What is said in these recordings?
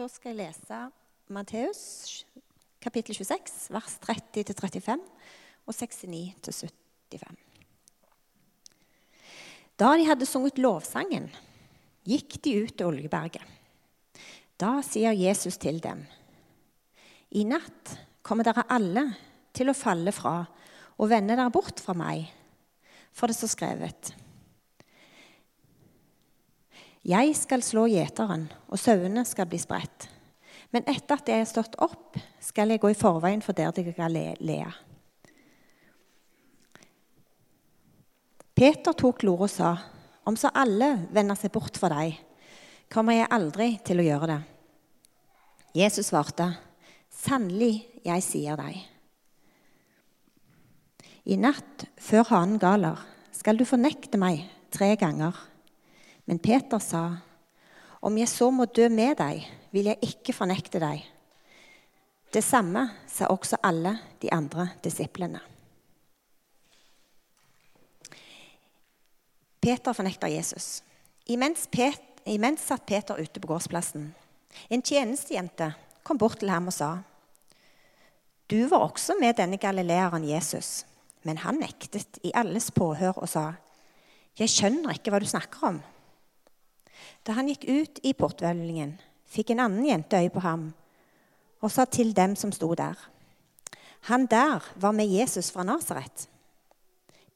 Da skal jeg lese Matteus kapittel 26, vers 30-35 og 69-75. Da de hadde sunget lovsangen, gikk de ut til Oljeberget. Da sier Jesus til dem.: I natt kommer dere alle til å falle fra og vende dere bort fra meg, for det står skrevet. Jeg skal slå gjeteren, og sauene skal bli spredt. Men etter at jeg er stått opp, skal jeg gå i forveien for dere til Galilea. Peter tok til og sa, om så alle vender seg bort fra deg, kommer jeg aldri til å gjøre det. Jesus svarte, sannelig, jeg sier deg. I natt, før hanen galer, skal du fornekte meg tre ganger. Men Peter sa, 'Om jeg så må dø med deg, vil jeg ikke fornekte deg.' Det samme sa også alle de andre disiplene. Peter fornekter Jesus. Imens, Pet, imens satt Peter ute på gårdsplassen. En tjenestejente kom bort til ham og sa, 'Du var også med denne galileeren Jesus.' Men han nektet i alles påhør og sa, 'Jeg skjønner ikke hva du snakker om.' Da han gikk ut i porthvelvingen, fikk en annen jente øye på ham og sa til dem som sto der, Han der var med Jesus fra Nasaret.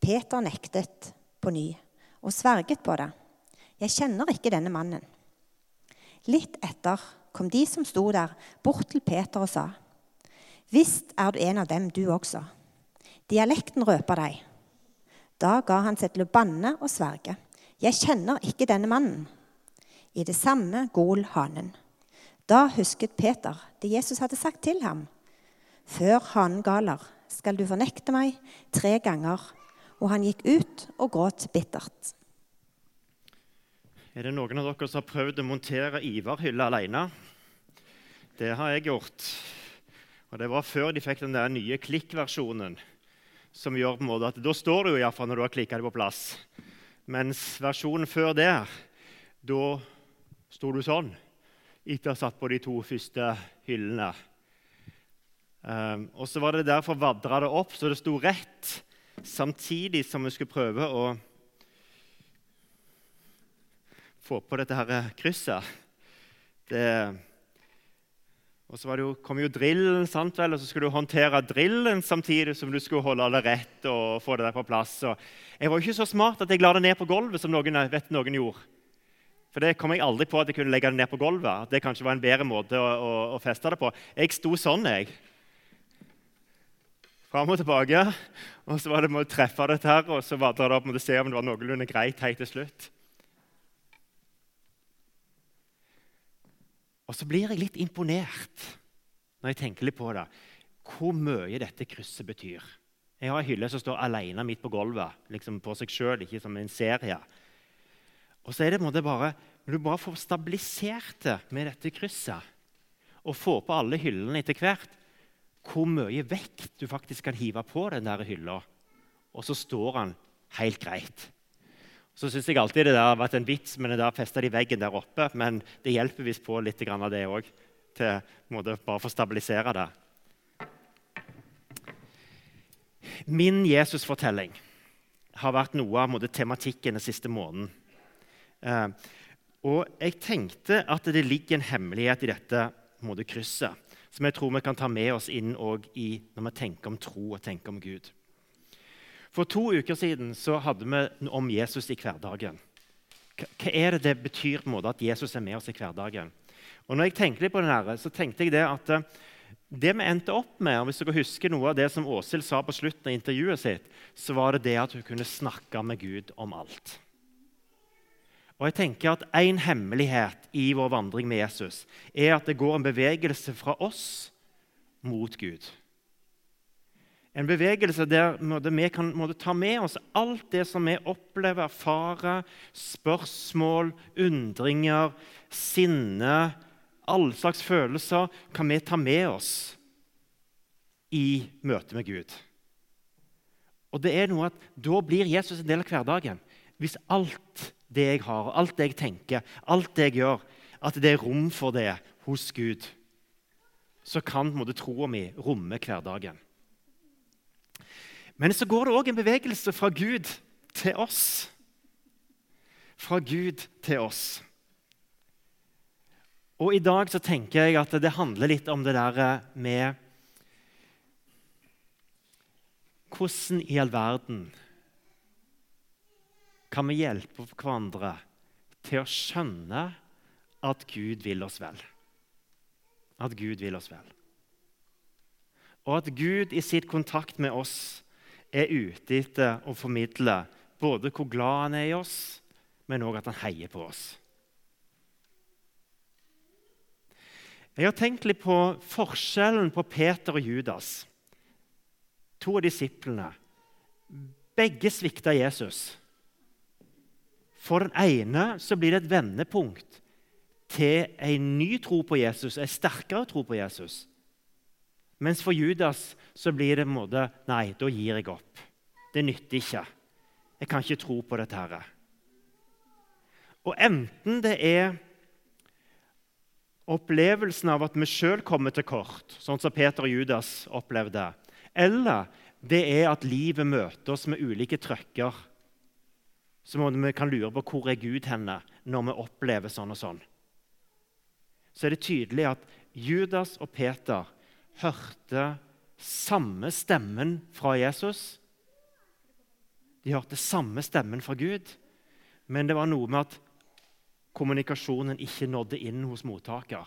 Peter nektet på ny og sverget på det. Jeg kjenner ikke denne mannen. Litt etter kom de som sto der, bort til Peter og sa, Visst er du en av dem, du også. Dialekten røper deg. Da ga han seg til å banne og sverge. Jeg kjenner ikke denne mannen. I det samme gol hanen. Da husket Peter det Jesus hadde sagt til ham. Før hanen galer, skal du fornekte meg tre ganger. Og han gikk ut og gråt bittert. Er det noen av dere som har prøvd å montere Ivar-hylle alene? Det har jeg gjort. Og Det var før de fikk den der nye klikkversjonen. Som gjør på en måte at Da står du iallfall når du har klikka det på plass. Mens versjonen før det, da sto du sånn etter å ha satt på de to første hyllene. Um, og så var det derfor vadra det opp så det sto rett, samtidig som vi skulle prøve å få på dette her krysset. Det, og så jo, kom jo drillen, sant vel? og så skulle du håndtere drillen samtidig som du skulle holde det rett og få det der på plass. Og jeg var jo ikke så smart at jeg la det ned på gulvet, som noen vet noen gjorde. For det kom jeg aldri på at jeg kunne legge det ned på gulvet. At det kanskje var en bedre måte å, å, å feste det på. Jeg sto sånn, jeg. Fram og tilbake. Og så var det med å treffe dette her, og så var det opp med å se om det var noenlunde greit helt til slutt. Og så blir jeg litt imponert når jeg tenker litt på det, hvor mye dette krysset betyr. Jeg har ei hylle som står alene midt på gulvet, liksom på seg sjøl, ikke som en serie. Og så er det måte bare, Når du bare får stabilisert det med dette krysset, og får på alle hyllene etter hvert, hvor mye vekt du faktisk kan hive på den der hylla, og så står han helt greit. Så syns jeg alltid det der har vært en vits med det der festa i veggen der oppe, men det hjelper visst på litt av det òg, bare for å stabilisere det. Min Jesus-fortelling har vært noe av tematikken den siste måneden. Eh, og jeg tenkte at det ligger en hemmelighet i dette måte, krysset som jeg tror vi kan ta med oss inn i, når vi tenker om tro og tenker om Gud. For to uker siden så hadde vi om Jesus i hverdagen. Hva er det det betyr på en måte at Jesus er med oss i hverdagen? Og når jeg tenkte litt på det her, så tenkte jeg det at eh, det vi endte opp med, og hvis dere husker noe av det som Åshild sa på slutten av intervjuet sitt, så var det det at hun kunne snakke med Gud om alt. Og jeg tenker at En hemmelighet i vår vandring med Jesus er at det går en bevegelse fra oss mot Gud. En bevegelse der vi kan ta med oss alt det som vi opplever, erfarer, spørsmål, undringer, sinne Alle slags følelser kan vi ta med oss i møte med Gud. Og det er noe at Da blir Jesus en del av hverdagen. Hvis alt det jeg har, alt det jeg tenker, alt det jeg gjør, at det er rom for det hos Gud, så kan på en måte, troa mi romme hverdagen. Men så går det òg en bevegelse fra Gud til oss. Fra Gud til oss. Og i dag så tenker jeg at det handler litt om det der med Hvordan i all verden kan vi hjelpe hverandre til å skjønne at Gud vil oss vel? At Gud vil oss vel. Og at Gud i sitt kontakt med oss er ute etter å formidle både hvor glad han er i oss, men òg at han heier på oss. Jeg har tenkt litt på forskjellen på Peter og Judas, to av disiplene. Begge svikta Jesus. For den ene så blir det et vendepunkt til en ny tro på Jesus, en sterkere tro på Jesus. Mens for Judas så blir det en måte Nei, da gir jeg opp. Det nytter ikke. Jeg kan ikke tro på dette. her. Og enten det er opplevelsen av at vi sjøl kommer til kort, sånn som Peter og Judas opplevde, eller det er at livet møter oss med ulike trøkker, så vi kan lure på hvor er Gud henne når vi opplever sånn og sånn. Så er det tydelig at Judas og Peter hørte samme stemmen fra Jesus. De hørte samme stemmen fra Gud, men det var noe med at kommunikasjonen ikke nådde inn hos mottaker.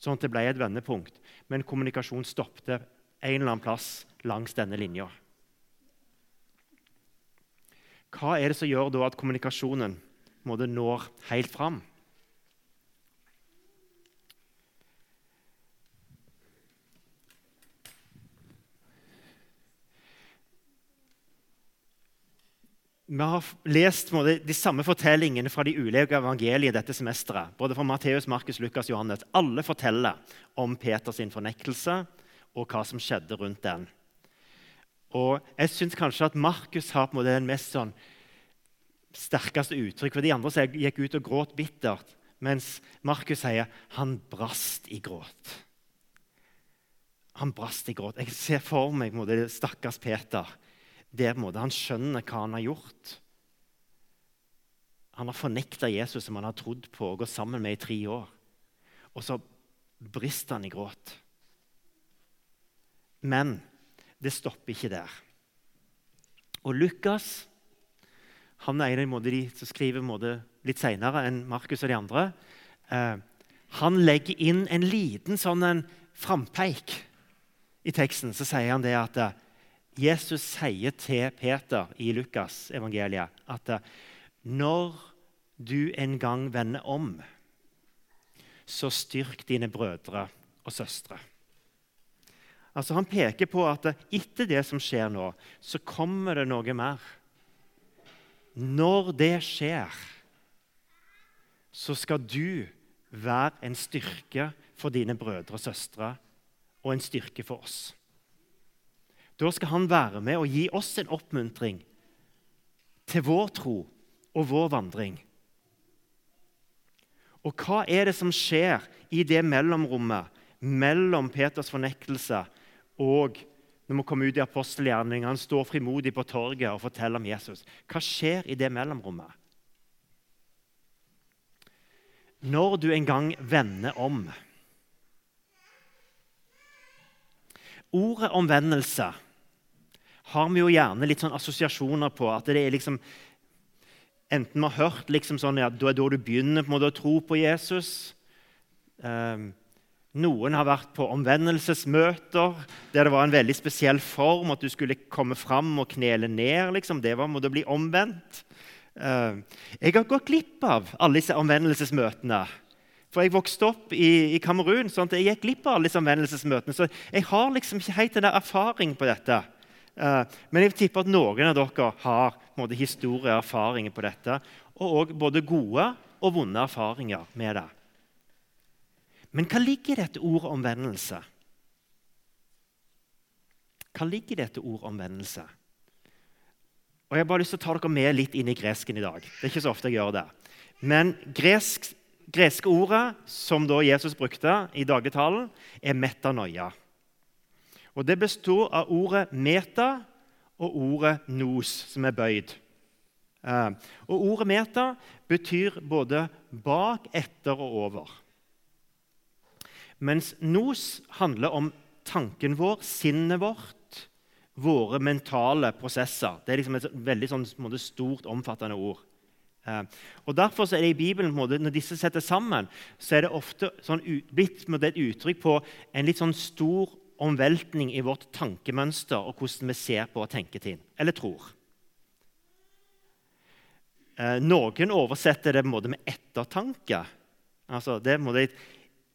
Sånn at det ble et vendepunkt, men kommunikasjonen stoppet en eller annen plass langs denne linja. Hva er det som gjør da at kommunikasjonen måtte når helt fram? Vi har lest måte, de samme fortellingene fra de ulike evangeliene dette semesteret. Både fra Matteus, Markus, Lukas Johannes. Alle forteller om Peters fornektelse og hva som skjedde rundt den. Og jeg syns kanskje at Markus har på en måte den mest sånn sterkeste uttrykk. For de andre som gikk ut og gråt bittert, mens Markus sier han brast i gråt. Han brast i gråt. Jeg ser for meg måte, stakkars Peter Det på en måte, han skjønner hva han har gjort. Han har fornekta Jesus som han har trodd på og gått sammen med i tre år. Og så brister han i gråt. Men det stopper ikke der. Og Lukas han er en av de som skriver litt senere enn Markus og de andre. Eh, han legger inn en liten sånn en frampeik i teksten. Så sier han det at eh, Jesus sier til Peter i Lukas evangeliet at eh, når du en gang vender om, så styrk dine brødre og søstre. Altså Han peker på at etter det som skjer nå, så kommer det noe mer. Når det skjer, så skal du være en styrke for dine brødre og søstre og en styrke for oss. Da skal han være med og gi oss en oppmuntring til vår tro og vår vandring. Og hva er det som skjer i det mellomrommet mellom Peters fornektelse og når vi kommer ut i apostelgjerningen, han står frimodig på torget og forteller om Jesus. Hva skjer i det mellomrommet? Når du en gang vender om Ordet omvendelse har vi jo gjerne litt sånn assosiasjoner på. At det er liksom Enten vi har hørt liksom sånn, ja, da er da du begynner på en måte å tro på Jesus. Um, noen har vært på omvendelsesmøter der det var en veldig spesiell form. At du skulle komme fram og knele ned. Liksom. Det var måtte bli omvendt. Uh, jeg har gått glipp av alle disse omvendelsesmøtene. For jeg vokste opp i, i Kamerun, sånn at jeg gikk glipp av alle disse omvendelsesmøtene. Så jeg har liksom ikke helt der erfaring på dette. Eh, men jeg tipper at noen av dere har måte, historie og erfaringer på dette. Og både gode og vonde erfaringer med det. Men hva ligger i dette ordet omvendelse? Hva ligger i dette ordet omvendelse? Og Jeg har bare lyst til å ta dere med litt inn i gresken i dag. Det er ikke så ofte jeg gjør det. Men gresk, greske ordet som da Jesus brukte i dagligtalen, er metanoia. Og Det består av ordet meta og ordet nos, som er bøyd. Eh, og Ordet meta betyr både bak, etter og over. Mens nos handler om tanken vår, sinnet vårt, våre mentale prosesser. Det er liksom et veldig sånn, stort, omfattende ord. Eh, og Derfor er det i Bibelen, når disse setter sammen, så er det ofte sånn, blitt et uttrykk på en litt sånn stor omveltning i vårt tankemønster og hvordan vi ser på og tenker ting, eller tror. Eh, noen oversetter det med ettertanke. Altså det,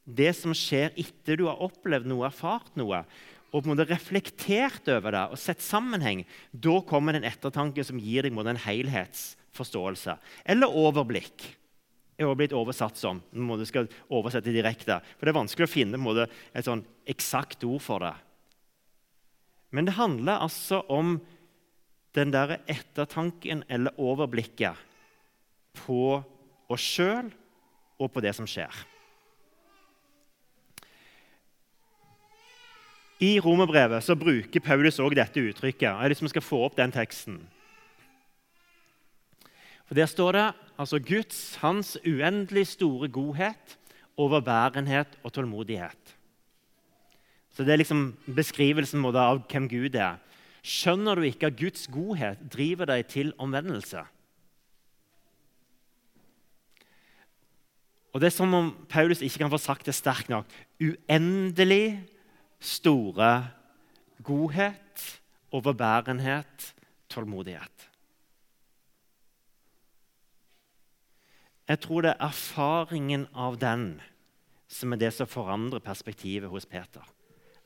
det, som skjer etter du har opplevd noe, erfart noe, og på en måte reflektert over det og sett sammenheng, da kommer det en ettertanke som gir deg en helhetsforståelse. Eller overblikk. er også blitt oversatt som. Når du skal oversette direkte. For det er vanskelig å finne et sånn eksakt ord for det. Men det handler altså om den der ettertanken eller overblikket på oss sjøl og på det som skjer. I romerbrevet så bruker Paulus også dette uttrykket. Jeg liksom skal få opp den teksten. For Der står det altså Guds, hans uendelig store godhet, overbærenhet og tålmodighet. Så Det er liksom beskrivelsen av hvem Gud er. Skjønner du ikke at Guds godhet driver deg til omvendelse? Og Det er som om Paulus ikke kan få sagt det sterkt nok. Uendelig store godhet, overbærenhet, tålmodighet. Jeg tror det er erfaringen av den som er det som forandrer perspektivet hos Peter.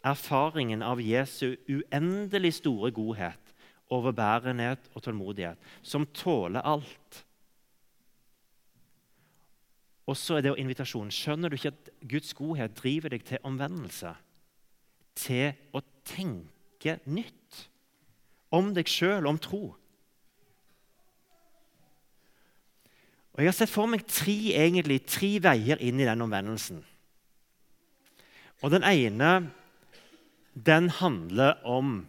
Erfaringen av Jesu uendelig store godhet, overbærenhet og tålmodighet, som tåler alt. Og så er det invitasjonen. Skjønner du ikke at Guds godhet driver deg til omvendelse? Til å tenke nytt om deg sjøl, om tro. Og Jeg har sett for meg tre, egentlig, tre veier inn i den omvendelsen. Og Den ene den handler om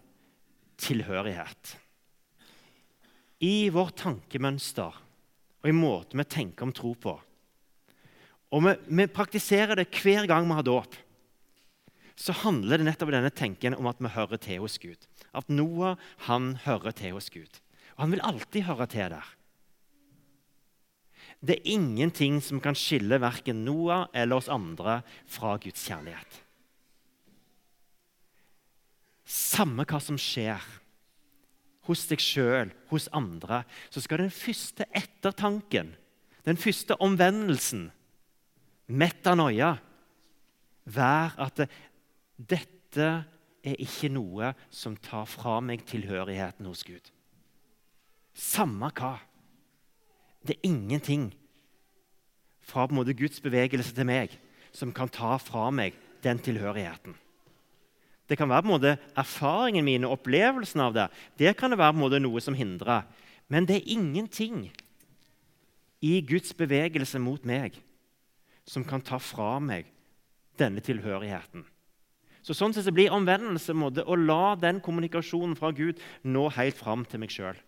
tilhørighet. I vårt tankemønster og i måten vi tenker om tro på. Og vi, vi praktiserer det hver gang vi har dåp. Så handler det nettopp denne tenken om at vi hører til hos Gud. At Noah han hører til hos Gud. Og han vil alltid høre til der. Det er ingenting som kan skille verken Noah eller oss andre fra Guds kjærlighet. Samme hva som skjer hos deg sjøl, hos andre, så skal den første ettertanken, den første omvendelsen, metanoia, være at dette er ikke noe som tar fra meg tilhørigheten hos Gud. Samme hva. Det er ingenting fra på en måte Guds bevegelse til meg som kan ta fra meg den tilhørigheten. Det kan være på en måte erfaringen min og opplevelsen av det. Det kan det være på en måte noe som hindrer. Men det er ingenting i Guds bevegelse mot meg som kan ta fra meg denne tilhørigheten. Så Sånn sett så blir omvendelse måte, å la den kommunikasjonen fra Gud nå helt fram til meg sjøl.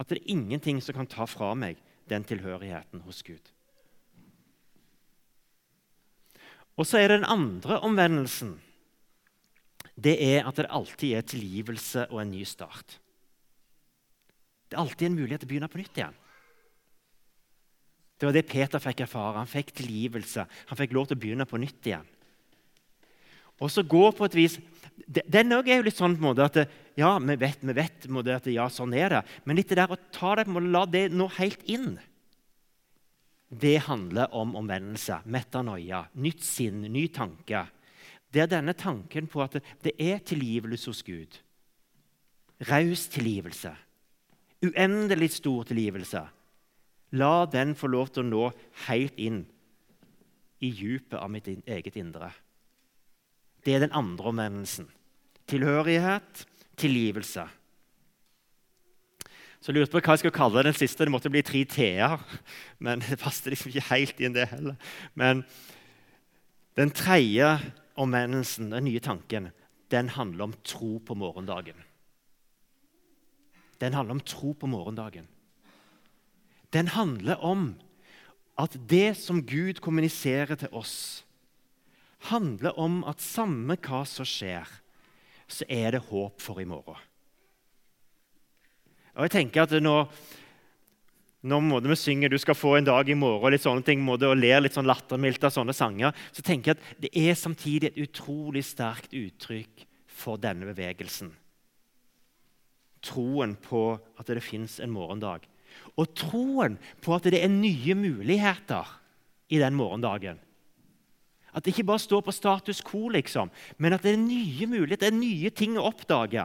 At det er ingenting som kan ta fra meg den tilhørigheten hos Gud. Og så er det den andre omvendelsen. Det er at det alltid er tilgivelse og en ny start. Det er alltid en mulighet til å begynne på nytt igjen. Det var det Peter fikk erfare. Han fikk tilgivelse. Han fikk lov til å begynne på nytt igjen. Og så gå på et vis Den er jo litt sånn på en måte at ja, vi vet, vi vet at ja, sånn er det. Men litt det der å ta det, på en måte, la det nå helt inn. Det handler om omvendelse, metanoia, nytt sinn, ny tanke. Det er denne tanken på at det er tilgivelse hos Gud. Raus tilgivelse. Uendelig stor tilgivelse. La den få lov til å nå helt inn i djupet av mitt eget indre. Det er den andre omvendelsen. Tilhørighet, tilgivelse. Så jeg lurte på hva jeg skulle kalle den siste. Det måtte bli tre t-er. Men det passet liksom ikke helt inn, det heller. Men den tredje omvendelsen, den nye tanken, den handler om tro på morgendagen. Den handler om tro på morgendagen. Den handler om at det som Gud kommuniserer til oss, handler om at samme hva som skjer, så er det håp for i morgen. Og jeg tenker at Når, når vi synger 'Du skal få en dag i morgen' litt sånne ting, måte, og ler litt sånn lattermildt av sånne sanger, så tenker jeg at det er samtidig et utrolig sterkt uttrykk for denne bevegelsen. Troen på at det fins en morgendag. Og troen på at det er nye muligheter i den morgendagen. At det ikke bare står på status quo, liksom, men at det er nye muligheter, det er nye ting å oppdage.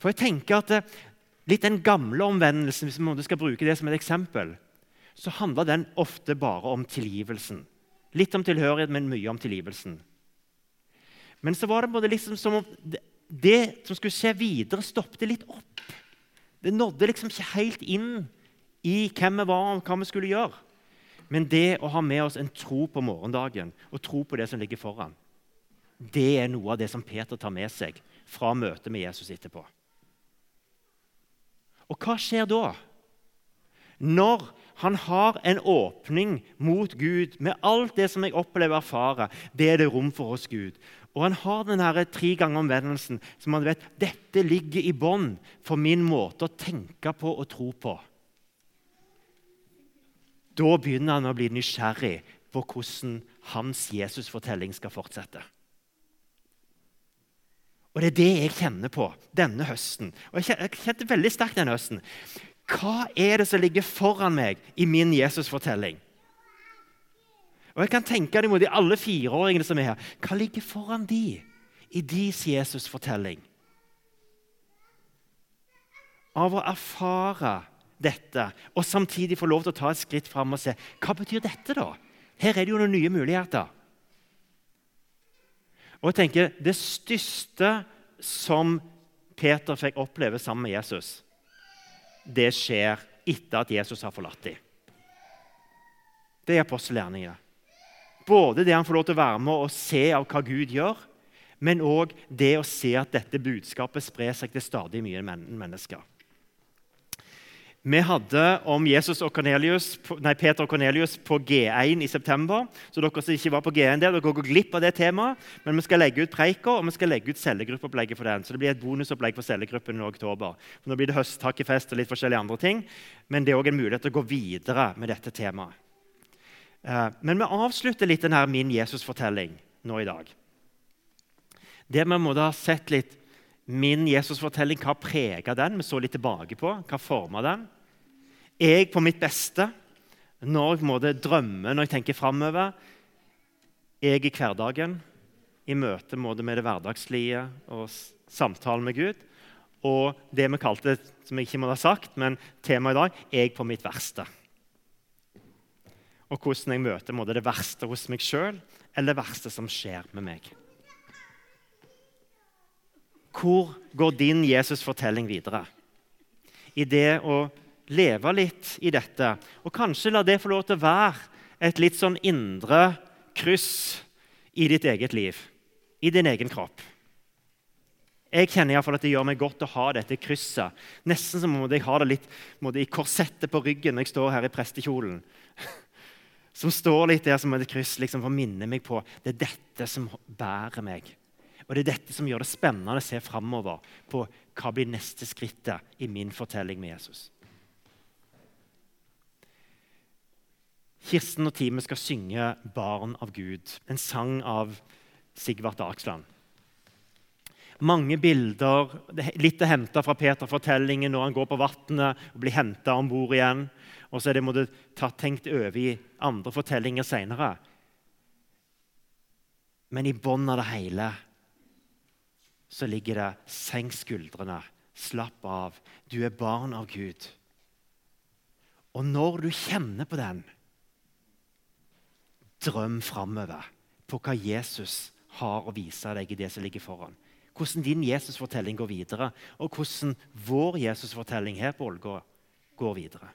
For jeg tenker at litt Den gamle omvendelsen, hvis vi skal bruke det som et eksempel, så handler den ofte bare om tilgivelsen. Litt om tilhørighet, men mye om tilgivelsen. Men så var det liksom som om det som skulle skje videre, stoppet litt opp. Det nådde liksom ikke helt inn i hvem vi var og hva vi skulle gjøre. Men det å ha med oss en tro på morgendagen og tro på det som ligger foran, det er noe av det som Peter tar med seg fra møtet med Jesus etterpå. Og hva skjer da? Når han har en åpning mot Gud med alt det som jeg opplever og erfarer, det er det rom for hos Gud. Og han har denne tre ganger omvendelsen, som han vet dette ligger i bånn for min måte å tenke på og tro på. Da begynner han å bli nysgjerrig på hvordan hans Jesusfortelling skal fortsette. Og det er det jeg kjenner på denne høsten. Og jeg kjente veldig sterkt denne høsten. Hva er det som ligger foran meg i min Jesusfortelling? Og jeg kan tenke deg mot de alle fireåringene som er her. Hva ligger foran de i deres Jesusfortelling? Av å erfare dette og samtidig få lov til å ta et skritt fram og se hva betyr dette da? Her er det jo noen nye muligheter. Og jeg tenker, Det største som Peter fikk oppleve sammen med Jesus, det skjer etter at Jesus har forlatt dem. Det er apostelgjerningene. Både det han får lov til å være med og se av hva Gud gjør, men òg det å se at dette budskapet sprer seg til stadig mye mennesker. Vi hadde om Jesus og Cornelius, nei, Peter og Cornelius på G1 i september. Så dere som ikke var på G1 der, dere går glipp av det temaet. Men vi skal legge ut preika og vi skal legge ut cellegruppeopplegget for den. Så det blir et bonusopplegg for cellegruppen i oktober. For nå blir det høsttakkefest og litt forskjellige andre ting. Men det er òg en mulighet til å gå videre med dette temaet. Eh, men vi avslutter litt denne Min Jesus-fortelling nå i dag. Det vi må da ha sett litt min Jesusfortelling, hva prega den? Vi så litt tilbake på. Hva forma den? Jeg på mitt beste når jeg måtte drømme, når jeg tenker framover. Jeg i hverdagen, i møte med det hverdagslige og samtalen med Gud. Og det vi kalte, som jeg ikke må ha sagt, men temaet i dag, jeg på mitt verste. Og hvordan jeg møter det verste hos meg sjøl eller det verste som skjer med meg. Hvor går din Jesus-fortelling videre? I det å leve litt i dette, og kanskje la det få lov til å være et litt sånn indre kryss i ditt eget liv, i din egen kropp. Jeg kjenner i hvert fall at det gjør meg godt å ha dette krysset. Nesten som om jeg har det litt i korsettet på ryggen når jeg står her i prestekjolen. Som står litt der som et kryss liksom, for å minne meg på det er dette som bærer meg. Og Det er dette som gjør det spennende å se framover på hva blir neste skrittet i min fortelling med Jesus. Kirsten og teamet skal synge 'Barn av Gud', en sang av Sigvart Aksland. Mange bilder, litt er henta fra Peter-fortellingen når han går på vannet og blir henta om bord igjen. Og så er det måtte ta tenkt over i andre fortellinger seinere. Men i bunnen av det hele så ligger det 'senk skuldrene', slapp av, du er barn av Gud. Og når du kjenner på den, drøm framover på hva Jesus har å vise deg i det som ligger foran. hvordan din Jesusfortelling går videre, og hvordan vår Jesusfortelling her på Ålgård går videre.